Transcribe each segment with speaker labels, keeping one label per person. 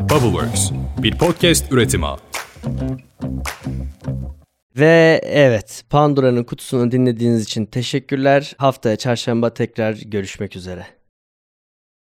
Speaker 1: Bubbleworks, bir podcast üretimi.
Speaker 2: Ve evet Pandora'nın kutusunu dinlediğiniz için teşekkürler. Haftaya çarşamba tekrar görüşmek üzere.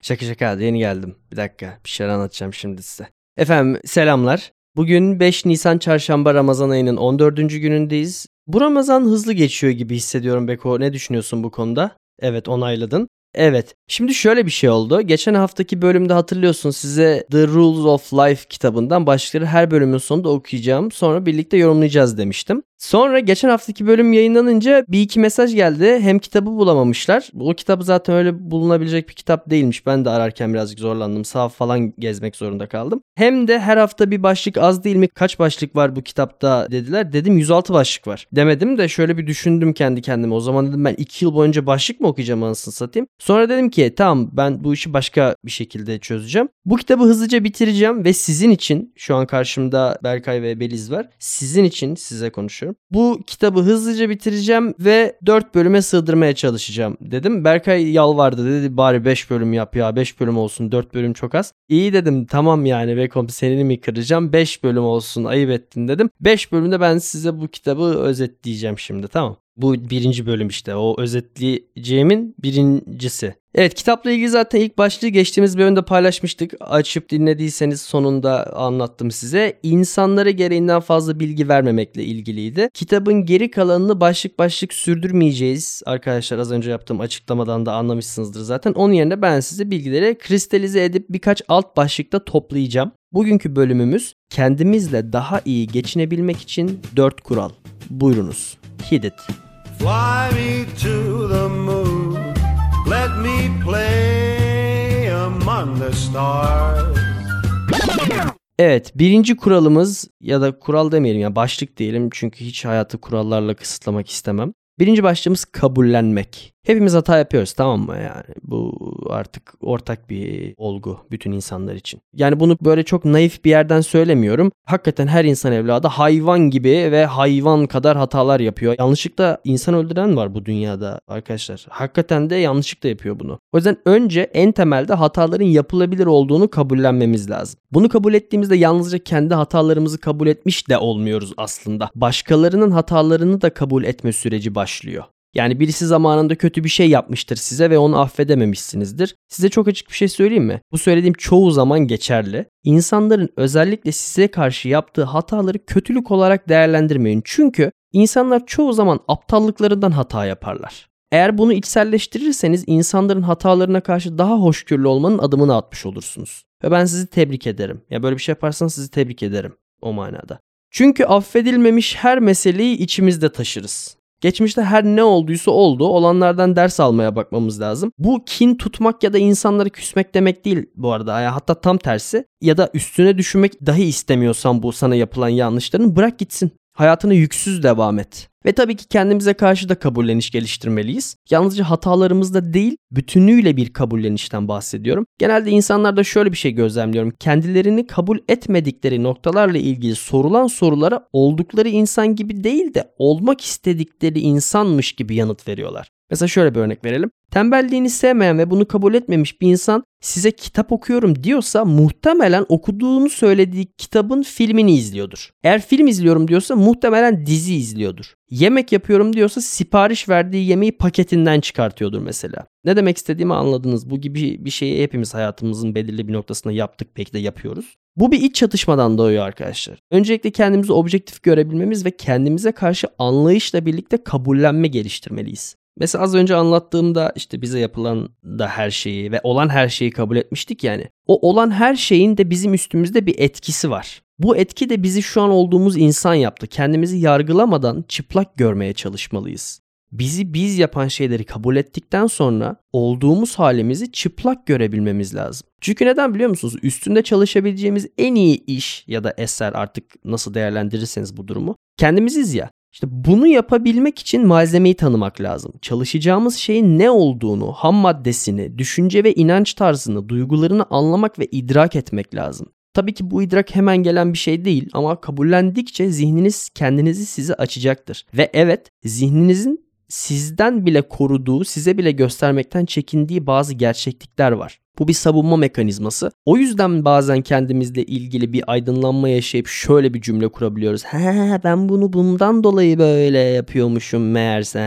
Speaker 2: Şaka şaka yeni geldim. Bir dakika bir şeyler anlatacağım şimdi size. Efendim selamlar. Bugün 5 Nisan çarşamba Ramazan ayının 14. günündeyiz. Bu Ramazan hızlı geçiyor gibi hissediyorum Beko. Ne düşünüyorsun bu konuda? Evet onayladın. Evet. Şimdi şöyle bir şey oldu. Geçen haftaki bölümde hatırlıyorsun size The Rules of Life kitabından başlıkları her bölümün sonunda okuyacağım. Sonra birlikte yorumlayacağız demiştim. Sonra geçen haftaki bölüm yayınlanınca bir iki mesaj geldi. Hem kitabı bulamamışlar. O kitabı zaten öyle bulunabilecek bir kitap değilmiş. Ben de ararken birazcık zorlandım. Sağ falan gezmek zorunda kaldım. Hem de her hafta bir başlık az değil mi? Kaç başlık var bu kitapta dediler. Dedim 106 başlık var. Demedim de şöyle bir düşündüm kendi kendime. O zaman dedim ben 2 yıl boyunca başlık mı okuyacağım anasını satayım. Sonra dedim ki tamam ben bu işi başka bir şekilde çözeceğim. Bu kitabı hızlıca bitireceğim ve sizin için şu an karşımda Berkay ve Beliz var. Sizin için size konuşuyorum çalışıyorum. Bu kitabı hızlıca bitireceğim ve 4 bölüme sığdırmaya çalışacağım dedim. Berkay yalvardı dedi bari 5 bölüm yap ya 5 bölüm olsun 4 bölüm çok az. İyi dedim tamam yani Vekom senini mi kıracağım 5 bölüm olsun ayıp ettin dedim. 5 bölümde ben size bu kitabı özetleyeceğim şimdi tamam. Bu birinci bölüm işte o özetleyeceğimin birincisi. Evet kitapla ilgili zaten ilk başlığı geçtiğimiz bölümde paylaşmıştık. Açıp dinlediyseniz sonunda anlattım size. İnsanlara gereğinden fazla bilgi vermemekle ilgiliydi. Kitabın geri kalanını başlık başlık sürdürmeyeceğiz. Arkadaşlar az önce yaptığım açıklamadan da anlamışsınızdır zaten. Onun yerine ben size bilgileri kristalize edip birkaç alt başlıkta toplayacağım. Bugünkü bölümümüz kendimizle daha iyi geçinebilmek için 4 kural. Buyurunuz. Hit it. Fly me to the moon. Let me play among the stars. Evet birinci kuralımız ya da kural demeyelim ya başlık diyelim çünkü hiç hayatı kurallarla kısıtlamak istemem. Birinci başlığımız kabullenmek. Hepimiz hata yapıyoruz tamam mı yani? Bu artık ortak bir olgu bütün insanlar için. Yani bunu böyle çok naif bir yerden söylemiyorum. Hakikaten her insan evladı hayvan gibi ve hayvan kadar hatalar yapıyor. Yanlışlıkla insan öldüren var bu dünyada arkadaşlar. Hakikaten de yanlışlıkla yapıyor bunu. O yüzden önce en temelde hataların yapılabilir olduğunu kabullenmemiz lazım. Bunu kabul ettiğimizde yalnızca kendi hatalarımızı kabul etmiş de olmuyoruz aslında. Başkalarının hatalarını da kabul etme süreci başlıyor. Yani birisi zamanında kötü bir şey yapmıştır size ve onu affedememişsinizdir. Size çok açık bir şey söyleyeyim mi? Bu söylediğim çoğu zaman geçerli. İnsanların özellikle size karşı yaptığı hataları kötülük olarak değerlendirmeyin. Çünkü insanlar çoğu zaman aptallıklarından hata yaparlar. Eğer bunu içselleştirirseniz insanların hatalarına karşı daha hoşgörülü olmanın adımını atmış olursunuz. Ve ben sizi tebrik ederim. Ya böyle bir şey yaparsanız sizi tebrik ederim o manada. Çünkü affedilmemiş her meseleyi içimizde taşırız. Geçmişte her ne olduysa oldu. Olanlardan ders almaya bakmamız lazım. Bu kin tutmak ya da insanları küsmek demek değil bu arada. Yani hatta tam tersi. Ya da üstüne düşünmek dahi istemiyorsan bu sana yapılan yanlışların bırak gitsin. Hayatına yüksüz devam et. Ve tabii ki kendimize karşı da kabulleniş geliştirmeliyiz. Yalnızca hatalarımızda değil, bütünüyle bir kabullenişten bahsediyorum. Genelde insanlarda şöyle bir şey gözlemliyorum. Kendilerini kabul etmedikleri noktalarla ilgili sorulan sorulara oldukları insan gibi değil de olmak istedikleri insanmış gibi yanıt veriyorlar. Mesela şöyle bir örnek verelim. Tembelliğini sevmeyen ve bunu kabul etmemiş bir insan size kitap okuyorum diyorsa muhtemelen okuduğunu söylediği kitabın filmini izliyordur. Eğer film izliyorum diyorsa muhtemelen dizi izliyordur. Yemek yapıyorum diyorsa sipariş verdiği yemeği paketinden çıkartıyordur mesela. Ne demek istediğimi anladınız. Bu gibi bir şeyi hepimiz hayatımızın belirli bir noktasında yaptık belki de yapıyoruz. Bu bir iç çatışmadan doğuyor arkadaşlar. Öncelikle kendimizi objektif görebilmemiz ve kendimize karşı anlayışla birlikte kabullenme geliştirmeliyiz. Mesela az önce anlattığımda işte bize yapılan da her şeyi ve olan her şeyi kabul etmiştik yani. O olan her şeyin de bizim üstümüzde bir etkisi var. Bu etki de bizi şu an olduğumuz insan yaptı. Kendimizi yargılamadan çıplak görmeye çalışmalıyız. Bizi biz yapan şeyleri kabul ettikten sonra olduğumuz halimizi çıplak görebilmemiz lazım. Çünkü neden biliyor musunuz? Üstünde çalışabileceğimiz en iyi iş ya da eser artık nasıl değerlendirirseniz bu durumu kendimiziz ya. İşte bunu yapabilmek için malzemeyi tanımak lazım. Çalışacağımız şeyin ne olduğunu, ham maddesini, düşünce ve inanç tarzını, duygularını anlamak ve idrak etmek lazım. Tabii ki bu idrak hemen gelen bir şey değil ama kabullendikçe zihniniz kendinizi size açacaktır. Ve evet zihninizin sizden bile koruduğu, size bile göstermekten çekindiği bazı gerçeklikler var. Bu bir savunma mekanizması. O yüzden bazen kendimizle ilgili bir aydınlanma yaşayıp şöyle bir cümle kurabiliyoruz. He ben bunu bundan dolayı böyle yapıyormuşum meğerse.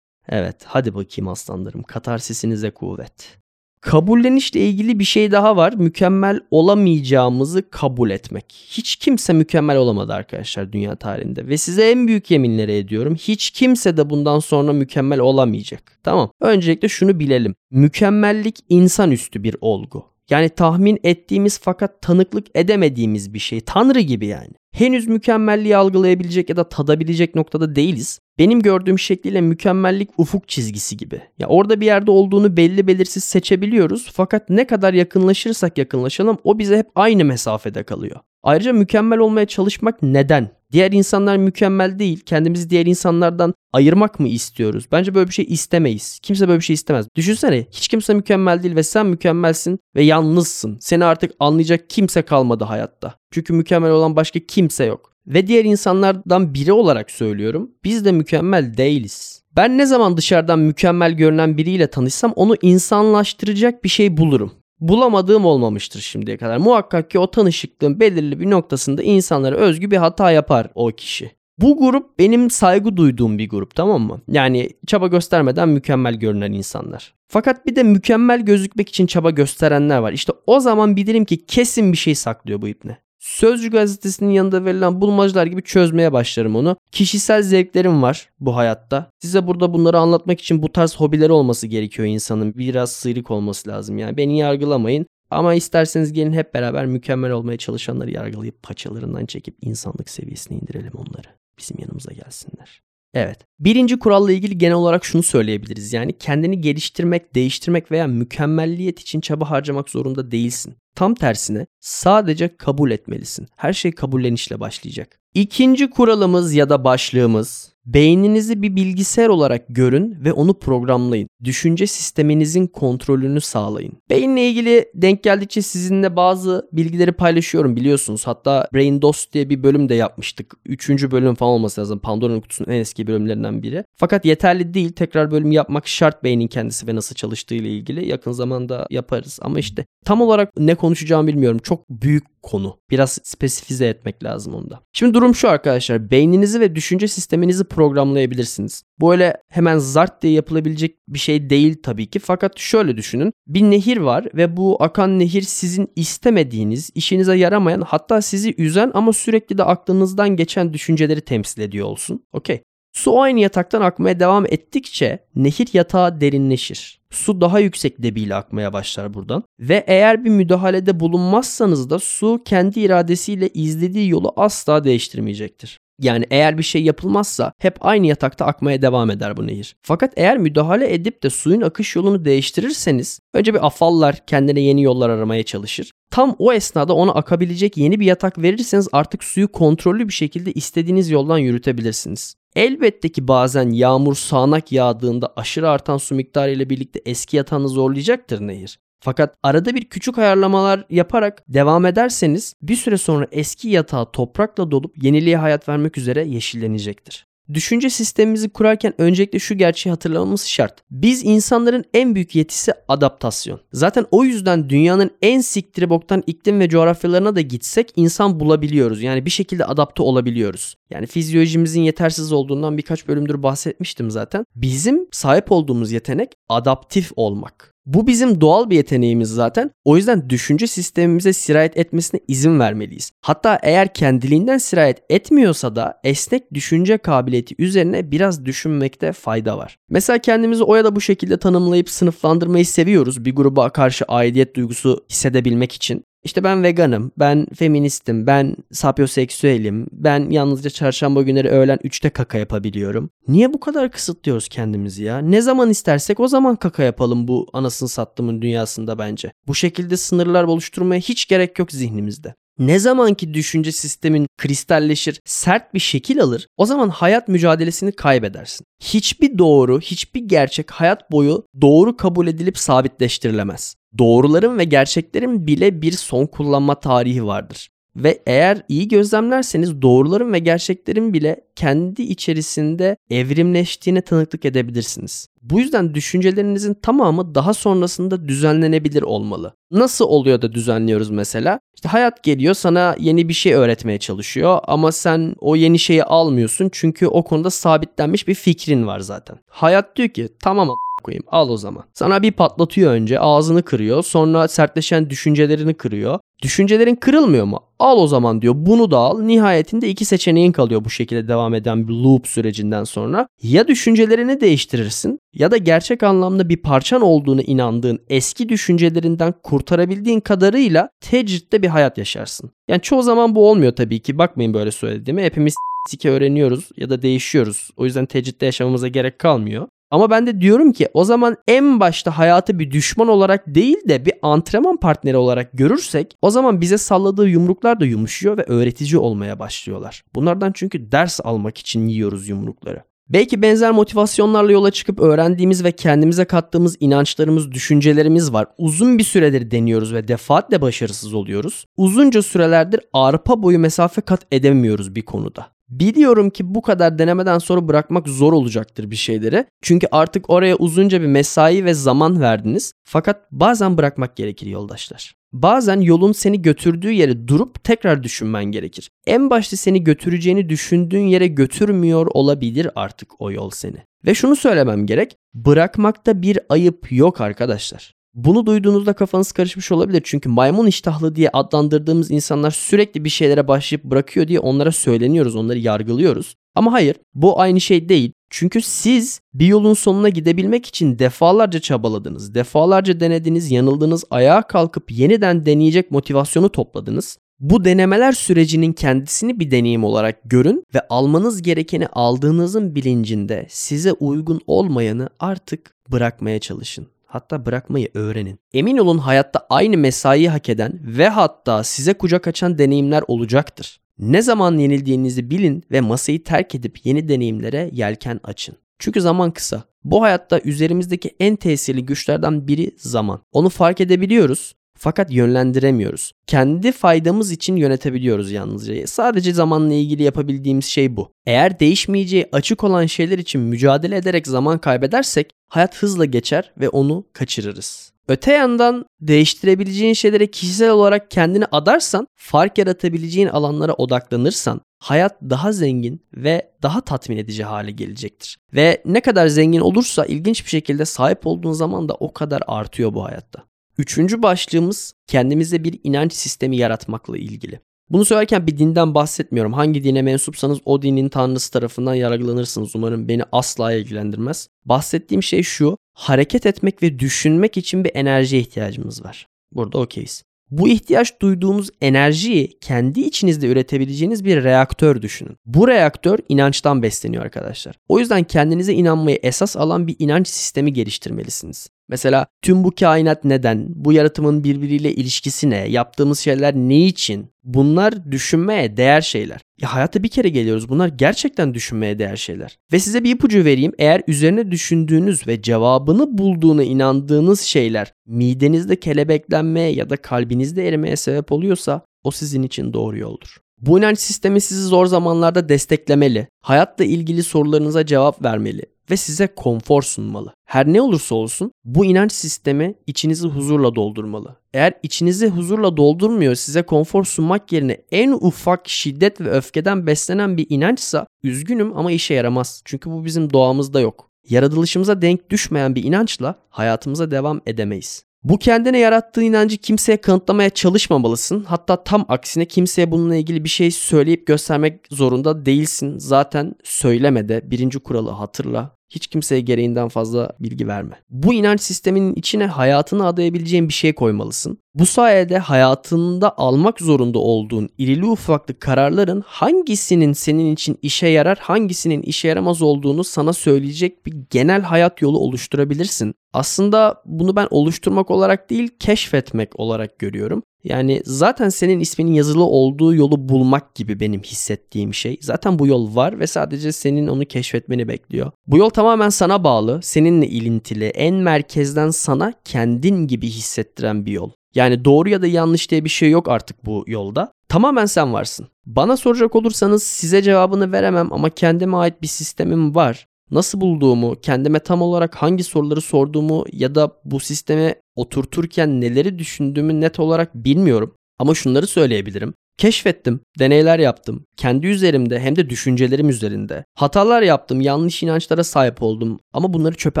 Speaker 2: Evet hadi bakayım aslanlarım katarsisinize kuvvet. Kabullenişle ilgili bir şey daha var. Mükemmel olamayacağımızı kabul etmek. Hiç kimse mükemmel olamadı arkadaşlar dünya tarihinde. Ve size en büyük yeminleri ediyorum. Hiç kimse de bundan sonra mükemmel olamayacak. Tamam. Öncelikle şunu bilelim. Mükemmellik insanüstü bir olgu. Yani tahmin ettiğimiz fakat tanıklık edemediğimiz bir şey. Tanrı gibi yani. Henüz mükemmelliği algılayabilecek ya da tadabilecek noktada değiliz. Benim gördüğüm şekliyle mükemmellik ufuk çizgisi gibi. Ya orada bir yerde olduğunu belli belirsiz seçebiliyoruz fakat ne kadar yakınlaşırsak yakınlaşalım o bize hep aynı mesafede kalıyor. Ayrıca mükemmel olmaya çalışmak neden? Diğer insanlar mükemmel değil. Kendimizi diğer insanlardan ayırmak mı istiyoruz? Bence böyle bir şey istemeyiz. Kimse böyle bir şey istemez. Düşünsene hiç kimse mükemmel değil ve sen mükemmelsin ve yalnızsın. Seni artık anlayacak kimse kalmadı hayatta. Çünkü mükemmel olan başka kimse yok. Ve diğer insanlardan biri olarak söylüyorum. Biz de mükemmel değiliz. Ben ne zaman dışarıdan mükemmel görünen biriyle tanışsam onu insanlaştıracak bir şey bulurum bulamadığım olmamıştır şimdiye kadar. Muhakkak ki o tanışıklığın belirli bir noktasında insanlara özgü bir hata yapar o kişi. Bu grup benim saygı duyduğum bir grup tamam mı? Yani çaba göstermeden mükemmel görünen insanlar. Fakat bir de mükemmel gözükmek için çaba gösterenler var. İşte o zaman bilirim ki kesin bir şey saklıyor bu ipne. Sözcü gazetesinin yanında verilen bulmacalar gibi çözmeye başlarım onu. Kişisel zevklerim var bu hayatta. Size burada bunları anlatmak için bu tarz hobileri olması gerekiyor insanın. Biraz sıyrık olması lazım yani. Beni yargılamayın. Ama isterseniz gelin hep beraber mükemmel olmaya çalışanları yargılayıp paçalarından çekip insanlık seviyesine indirelim onları. Bizim yanımıza gelsinler. Evet. Birinci kuralla ilgili genel olarak şunu söyleyebiliriz. Yani kendini geliştirmek, değiştirmek veya mükemmelliyet için çaba harcamak zorunda değilsin. Tam tersine sadece kabul etmelisin. Her şey kabullenişle başlayacak. İkinci kuralımız ya da başlığımız Beyninizi bir bilgisayar olarak görün ve onu programlayın. Düşünce sisteminizin kontrolünü sağlayın. Beyinle ilgili denk geldikçe sizinle bazı bilgileri paylaşıyorum biliyorsunuz. Hatta Brain DOS diye bir bölüm de yapmıştık. Üçüncü bölüm falan olması lazım. Pandora'nın kutusunun en eski bölümlerinden biri. Fakat yeterli değil. Tekrar bölüm yapmak şart beynin kendisi ve nasıl çalıştığı ile ilgili. Yakın zamanda yaparız. Ama işte tam olarak ne konuşacağımı bilmiyorum. Çok büyük konu. Biraz spesifize etmek lazım onda. Şimdi durum şu arkadaşlar. Beyninizi ve düşünce sisteminizi programlayabilirsiniz. Bu öyle hemen zart diye yapılabilecek bir şey değil tabii ki. Fakat şöyle düşünün. Bir nehir var ve bu akan nehir sizin istemediğiniz, işinize yaramayan hatta sizi üzen ama sürekli de aklınızdan geçen düşünceleri temsil ediyor olsun. Okey. Su aynı yataktan akmaya devam ettikçe nehir yatağı derinleşir. Su daha yüksek debiyle akmaya başlar buradan. Ve eğer bir müdahalede bulunmazsanız da su kendi iradesiyle izlediği yolu asla değiştirmeyecektir. Yani eğer bir şey yapılmazsa hep aynı yatakta akmaya devam eder bu nehir. Fakat eğer müdahale edip de suyun akış yolunu değiştirirseniz önce bir afallar kendine yeni yollar aramaya çalışır. Tam o esnada ona akabilecek yeni bir yatak verirseniz artık suyu kontrollü bir şekilde istediğiniz yoldan yürütebilirsiniz. Elbette ki bazen yağmur sağanak yağdığında aşırı artan su miktarı ile birlikte eski yatağını zorlayacaktır nehir. Fakat arada bir küçük ayarlamalar yaparak devam ederseniz bir süre sonra eski yatağı toprakla dolup yeniliğe hayat vermek üzere yeşillenecektir. Düşünce sistemimizi kurarken öncelikle şu gerçeği hatırlamamız şart. Biz insanların en büyük yetisi adaptasyon. Zaten o yüzden dünyanın en siktiri boktan iklim ve coğrafyalarına da gitsek insan bulabiliyoruz. Yani bir şekilde adapte olabiliyoruz. Yani fizyolojimizin yetersiz olduğundan birkaç bölümdür bahsetmiştim zaten. Bizim sahip olduğumuz yetenek adaptif olmak. Bu bizim doğal bir yeteneğimiz zaten. O yüzden düşünce sistemimize sirayet etmesine izin vermeliyiz. Hatta eğer kendiliğinden sirayet etmiyorsa da esnek düşünce kabiliyeti üzerine biraz düşünmekte fayda var. Mesela kendimizi o ya da bu şekilde tanımlayıp sınıflandırmayı seviyoruz bir gruba karşı aidiyet duygusu hissedebilmek için. İşte ben veganım, ben feministim, ben sapyoseksüelim, ben yalnızca çarşamba günleri öğlen 3'te kaka yapabiliyorum. Niye bu kadar kısıtlıyoruz kendimizi ya? Ne zaman istersek o zaman kaka yapalım bu anasını sattığımın dünyasında bence. Bu şekilde sınırlar oluşturmaya hiç gerek yok zihnimizde. Ne zaman ki düşünce sistemin kristalleşir, sert bir şekil alır, o zaman hayat mücadelesini kaybedersin. Hiçbir doğru, hiçbir gerçek hayat boyu doğru kabul edilip sabitleştirilemez. Doğruların ve gerçeklerin bile bir son kullanma tarihi vardır. Ve eğer iyi gözlemlerseniz doğruların ve gerçeklerin bile kendi içerisinde evrimleştiğine tanıklık edebilirsiniz. Bu yüzden düşüncelerinizin tamamı daha sonrasında düzenlenebilir olmalı. Nasıl oluyor da düzenliyoruz mesela? İşte hayat geliyor sana yeni bir şey öğretmeye çalışıyor ama sen o yeni şeyi almıyorsun çünkü o konuda sabitlenmiş bir fikrin var zaten. Hayat diyor ki tamam koyayım al o zaman. Sana bir patlatıyor önce ağzını kırıyor sonra sertleşen düşüncelerini kırıyor. Düşüncelerin kırılmıyor mu? Al o zaman diyor bunu da al. Nihayetinde iki seçeneğin kalıyor bu şekilde devam eden bir loop sürecinden sonra. Ya düşüncelerini değiştirirsin ya da gerçek anlamda bir parçan olduğunu inandığın eski düşüncelerinden kurtarabildiğin kadarıyla tecritte bir hayat yaşarsın. Yani çoğu zaman bu olmuyor tabii ki. Bakmayın böyle söylediğime. Hepimiz sike öğreniyoruz ya da değişiyoruz. O yüzden tecritte yaşamamıza gerek kalmıyor. Ama ben de diyorum ki o zaman en başta hayatı bir düşman olarak değil de bir antrenman partneri olarak görürsek o zaman bize salladığı yumruklar da yumuşuyor ve öğretici olmaya başlıyorlar. Bunlardan çünkü ders almak için yiyoruz yumrukları. Belki benzer motivasyonlarla yola çıkıp öğrendiğimiz ve kendimize kattığımız inançlarımız, düşüncelerimiz var. Uzun bir süredir deniyoruz ve defaatle başarısız oluyoruz. Uzunca sürelerdir arpa boyu mesafe kat edemiyoruz bir konuda. Biliyorum ki bu kadar denemeden sonra bırakmak zor olacaktır bir şeyleri. Çünkü artık oraya uzunca bir mesai ve zaman verdiniz. Fakat bazen bırakmak gerekir yoldaşlar. Bazen yolun seni götürdüğü yere durup tekrar düşünmen gerekir. En başta seni götüreceğini düşündüğün yere götürmüyor olabilir artık o yol seni. Ve şunu söylemem gerek. Bırakmakta bir ayıp yok arkadaşlar. Bunu duyduğunuzda kafanız karışmış olabilir. Çünkü maymun iştahlı diye adlandırdığımız insanlar sürekli bir şeylere başlayıp bırakıyor diye onlara söyleniyoruz, onları yargılıyoruz. Ama hayır, bu aynı şey değil. Çünkü siz bir yolun sonuna gidebilmek için defalarca çabaladınız, defalarca denediniz, yanıldınız, ayağa kalkıp yeniden deneyecek motivasyonu topladınız. Bu denemeler sürecinin kendisini bir deneyim olarak görün ve almanız gerekeni aldığınızın bilincinde size uygun olmayanı artık bırakmaya çalışın. Hatta bırakmayı öğrenin. Emin olun hayatta aynı mesaiyi hak eden ve hatta size kucak açan deneyimler olacaktır. Ne zaman yenildiğinizi bilin ve masayı terk edip yeni deneyimlere yelken açın. Çünkü zaman kısa. Bu hayatta üzerimizdeki en tesirli güçlerden biri zaman. Onu fark edebiliyoruz fakat yönlendiremiyoruz. Kendi faydamız için yönetebiliyoruz yalnızca. Sadece zamanla ilgili yapabildiğimiz şey bu. Eğer değişmeyeceği açık olan şeyler için mücadele ederek zaman kaybedersek hayat hızla geçer ve onu kaçırırız. Öte yandan değiştirebileceğin şeylere kişisel olarak kendini adarsan, fark yaratabileceğin alanlara odaklanırsan hayat daha zengin ve daha tatmin edici hale gelecektir. Ve ne kadar zengin olursa ilginç bir şekilde sahip olduğun zaman da o kadar artıyor bu hayatta. Üçüncü başlığımız kendimize bir inanç sistemi yaratmakla ilgili. Bunu söylerken bir dinden bahsetmiyorum. Hangi dine mensupsanız o dinin tanrısı tarafından yargılanırsınız. Umarım beni asla ilgilendirmez. Bahsettiğim şey şu. Hareket etmek ve düşünmek için bir enerjiye ihtiyacımız var. Burada okeyiz. Bu ihtiyaç duyduğunuz enerjiyi kendi içinizde üretebileceğiniz bir reaktör düşünün. Bu reaktör inançtan besleniyor arkadaşlar. O yüzden kendinize inanmayı esas alan bir inanç sistemi geliştirmelisiniz. Mesela tüm bu kainat neden? Bu yaratımın birbiriyle ilişkisi ne? Yaptığımız şeyler ne için? Bunlar düşünmeye değer şeyler. Ya hayata bir kere geliyoruz. Bunlar gerçekten düşünmeye değer şeyler. Ve size bir ipucu vereyim. Eğer üzerine düşündüğünüz ve cevabını bulduğuna inandığınız şeyler midenizde kelebeklenmeye ya da kalbinizde erimeye sebep oluyorsa o sizin için doğru yoldur. Bu inanç sistemi sizi zor zamanlarda desteklemeli, hayatla ilgili sorularınıza cevap vermeli ve size konfor sunmalı. Her ne olursa olsun bu inanç sistemi içinizi huzurla doldurmalı. Eğer içinizi huzurla doldurmuyor, size konfor sunmak yerine en ufak şiddet ve öfkeden beslenen bir inançsa üzgünüm ama işe yaramaz. Çünkü bu bizim doğamızda yok. Yaratılışımıza denk düşmeyen bir inançla hayatımıza devam edemeyiz. Bu kendine yarattığı inancı kimseye kanıtlamaya çalışmamalısın. Hatta tam aksine kimseye bununla ilgili bir şey söyleyip göstermek zorunda değilsin. Zaten söyleme de birinci kuralı hatırla. Hiç kimseye gereğinden fazla bilgi verme. Bu inanç sisteminin içine hayatını adayabileceğin bir şey koymalısın. Bu sayede hayatında almak zorunda olduğun irili ufaklı kararların hangisinin senin için işe yarar, hangisinin işe yaramaz olduğunu sana söyleyecek bir genel hayat yolu oluşturabilirsin. Aslında bunu ben oluşturmak olarak değil, keşfetmek olarak görüyorum. Yani zaten senin isminin yazılı olduğu yolu bulmak gibi benim hissettiğim şey. Zaten bu yol var ve sadece senin onu keşfetmeni bekliyor. Bu yol tamamen sana bağlı, seninle ilintili, en merkezden sana kendin gibi hissettiren bir yol. Yani doğru ya da yanlış diye bir şey yok artık bu yolda. Tamamen sen varsın. Bana soracak olursanız size cevabını veremem ama kendime ait bir sistemim var. Nasıl bulduğumu, kendime tam olarak hangi soruları sorduğumu ya da bu sisteme oturturken neleri düşündüğümü net olarak bilmiyorum. Ama şunları söyleyebilirim. Keşfettim, deneyler yaptım. Kendi üzerimde hem de düşüncelerim üzerinde. Hatalar yaptım, yanlış inançlara sahip oldum ama bunları çöpe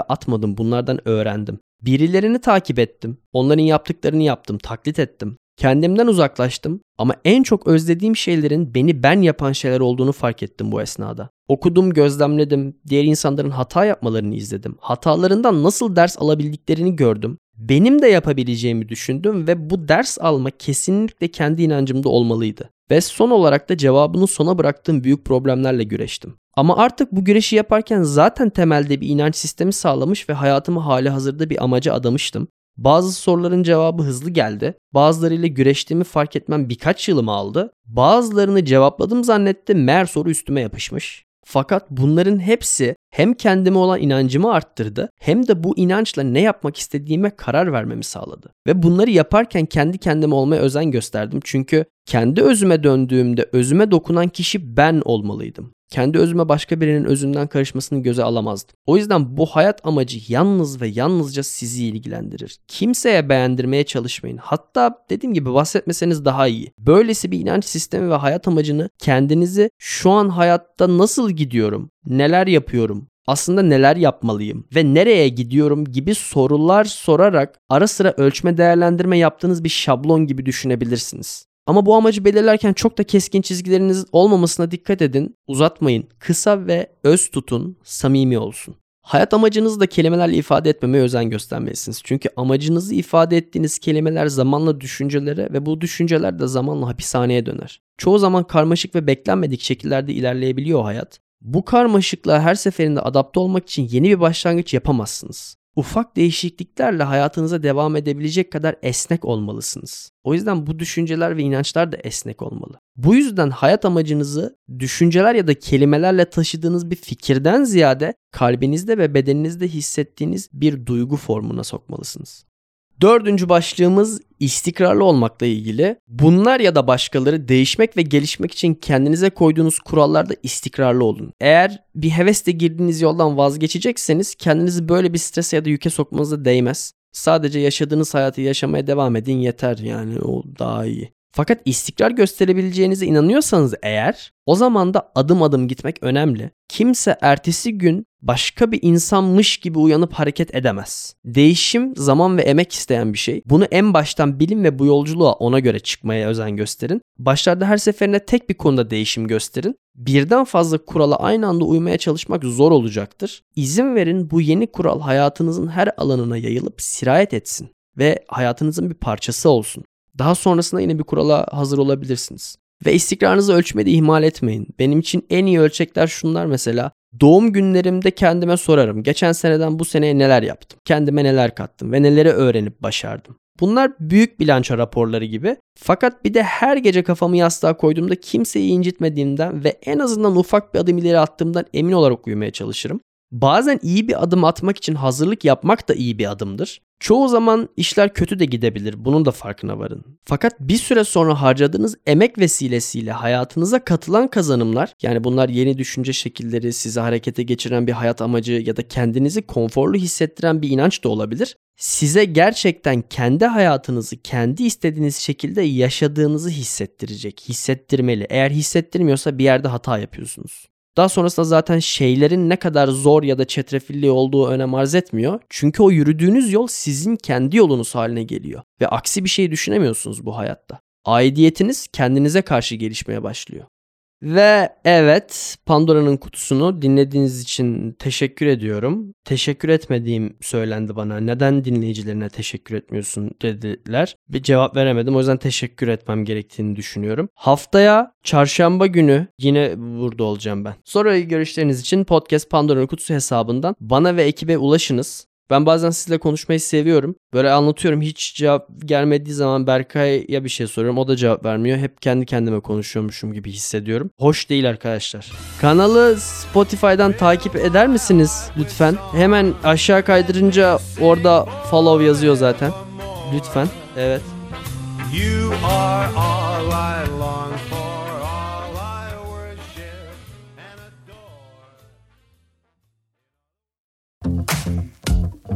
Speaker 2: atmadım, bunlardan öğrendim. Birilerini takip ettim. Onların yaptıklarını yaptım, taklit ettim. Kendimden uzaklaştım ama en çok özlediğim şeylerin beni ben yapan şeyler olduğunu fark ettim bu esnada. Okudum, gözlemledim, diğer insanların hata yapmalarını izledim. Hatalarından nasıl ders alabildiklerini gördüm. Benim de yapabileceğimi düşündüm ve bu ders alma kesinlikle kendi inancımda olmalıydı. Ve son olarak da cevabını sona bıraktığım büyük problemlerle güreştim. Ama artık bu güreşi yaparken zaten temelde bir inanç sistemi sağlamış ve hayatımı hali hazırda bir amaca adamıştım. Bazı soruların cevabı hızlı geldi. Bazılarıyla güreştiğimi fark etmem birkaç yılımı aldı. Bazılarını cevapladım zannettim meğer soru üstüme yapışmış. Fakat bunların hepsi hem kendime olan inancımı arttırdı hem de bu inançla ne yapmak istediğime karar vermemi sağladı. Ve bunları yaparken kendi kendime olmaya özen gösterdim. Çünkü kendi özüme döndüğümde özüme dokunan kişi ben olmalıydım kendi özüme başka birinin özünden karışmasını göze alamazdım. O yüzden bu hayat amacı yalnız ve yalnızca sizi ilgilendirir. Kimseye beğendirmeye çalışmayın. Hatta dediğim gibi bahsetmeseniz daha iyi. Böylesi bir inanç sistemi ve hayat amacını kendinizi şu an hayatta nasıl gidiyorum, neler yapıyorum, aslında neler yapmalıyım ve nereye gidiyorum gibi sorular sorarak ara sıra ölçme değerlendirme yaptığınız bir şablon gibi düşünebilirsiniz. Ama bu amacı belirlerken çok da keskin çizgileriniz olmamasına dikkat edin. Uzatmayın. Kısa ve öz tutun, samimi olsun. Hayat amacınızı da kelimelerle ifade etmemeye özen göstermelisiniz. Çünkü amacınızı ifade ettiğiniz kelimeler zamanla düşüncelere ve bu düşünceler de zamanla hapishaneye döner. Çoğu zaman karmaşık ve beklenmedik şekillerde ilerleyebiliyor hayat. Bu karmaşıklığa her seferinde adapte olmak için yeni bir başlangıç yapamazsınız ufak değişikliklerle hayatınıza devam edebilecek kadar esnek olmalısınız. O yüzden bu düşünceler ve inançlar da esnek olmalı. Bu yüzden hayat amacınızı düşünceler ya da kelimelerle taşıdığınız bir fikirden ziyade kalbinizde ve bedeninizde hissettiğiniz bir duygu formuna sokmalısınız. Dördüncü başlığımız istikrarlı olmakla ilgili. Bunlar ya da başkaları değişmek ve gelişmek için kendinize koyduğunuz kurallarda istikrarlı olun. Eğer bir hevesle girdiğiniz yoldan vazgeçecekseniz kendinizi böyle bir strese ya da yüke sokmanıza değmez. Sadece yaşadığınız hayatı yaşamaya devam edin yeter yani o daha iyi. Fakat istikrar gösterebileceğinize inanıyorsanız eğer o zaman da adım adım gitmek önemli. Kimse ertesi gün başka bir insanmış gibi uyanıp hareket edemez. Değişim zaman ve emek isteyen bir şey. Bunu en baştan bilin ve bu yolculuğa ona göre çıkmaya özen gösterin. Başlarda her seferinde tek bir konuda değişim gösterin. Birden fazla kurala aynı anda uymaya çalışmak zor olacaktır. İzin verin bu yeni kural hayatınızın her alanına yayılıp sirayet etsin ve hayatınızın bir parçası olsun. Daha sonrasında yine bir kurala hazır olabilirsiniz. Ve istikrarınızı ölçmede ihmal etmeyin. Benim için en iyi ölçekler şunlar mesela. Doğum günlerimde kendime sorarım. Geçen seneden bu seneye neler yaptım? Kendime neler kattım ve neleri öğrenip başardım? Bunlar büyük bilanço raporları gibi. Fakat bir de her gece kafamı yastığa koyduğumda kimseyi incitmediğimden ve en azından ufak bir adım ileri attığımdan emin olarak uyumaya çalışırım. Bazen iyi bir adım atmak için hazırlık yapmak da iyi bir adımdır. Çoğu zaman işler kötü de gidebilir. Bunun da farkına varın. Fakat bir süre sonra harcadığınız emek vesilesiyle hayatınıza katılan kazanımlar yani bunlar yeni düşünce şekilleri, sizi harekete geçiren bir hayat amacı ya da kendinizi konforlu hissettiren bir inanç da olabilir. Size gerçekten kendi hayatınızı kendi istediğiniz şekilde yaşadığınızı hissettirecek, hissettirmeli. Eğer hissettirmiyorsa bir yerde hata yapıyorsunuz. Daha sonrasında zaten şeylerin ne kadar zor ya da çetrefilli olduğu önem arz etmiyor. Çünkü o yürüdüğünüz yol sizin kendi yolunuz haline geliyor. Ve aksi bir şey düşünemiyorsunuz bu hayatta. Aidiyetiniz kendinize karşı gelişmeye başlıyor. Ve evet Pandora'nın kutusunu dinlediğiniz için teşekkür ediyorum. Teşekkür etmediğim söylendi bana. Neden dinleyicilerine teşekkür etmiyorsun dediler. Bir cevap veremedim. O yüzden teşekkür etmem gerektiğini düşünüyorum. Haftaya çarşamba günü yine burada olacağım ben. Sonra görüşleriniz için podcast Pandora'nın kutusu hesabından bana ve ekibe ulaşınız. Ben bazen sizle konuşmayı seviyorum. Böyle anlatıyorum hiç cevap gelmediği zaman Berkay'a bir şey soruyorum. O da cevap vermiyor. Hep kendi kendime konuşuyormuşum gibi hissediyorum. Hoş değil arkadaşlar. Kanalı Spotify'dan takip eder misiniz lütfen? Hemen aşağı kaydırınca orada follow yazıyor zaten. Lütfen. Evet. You are all I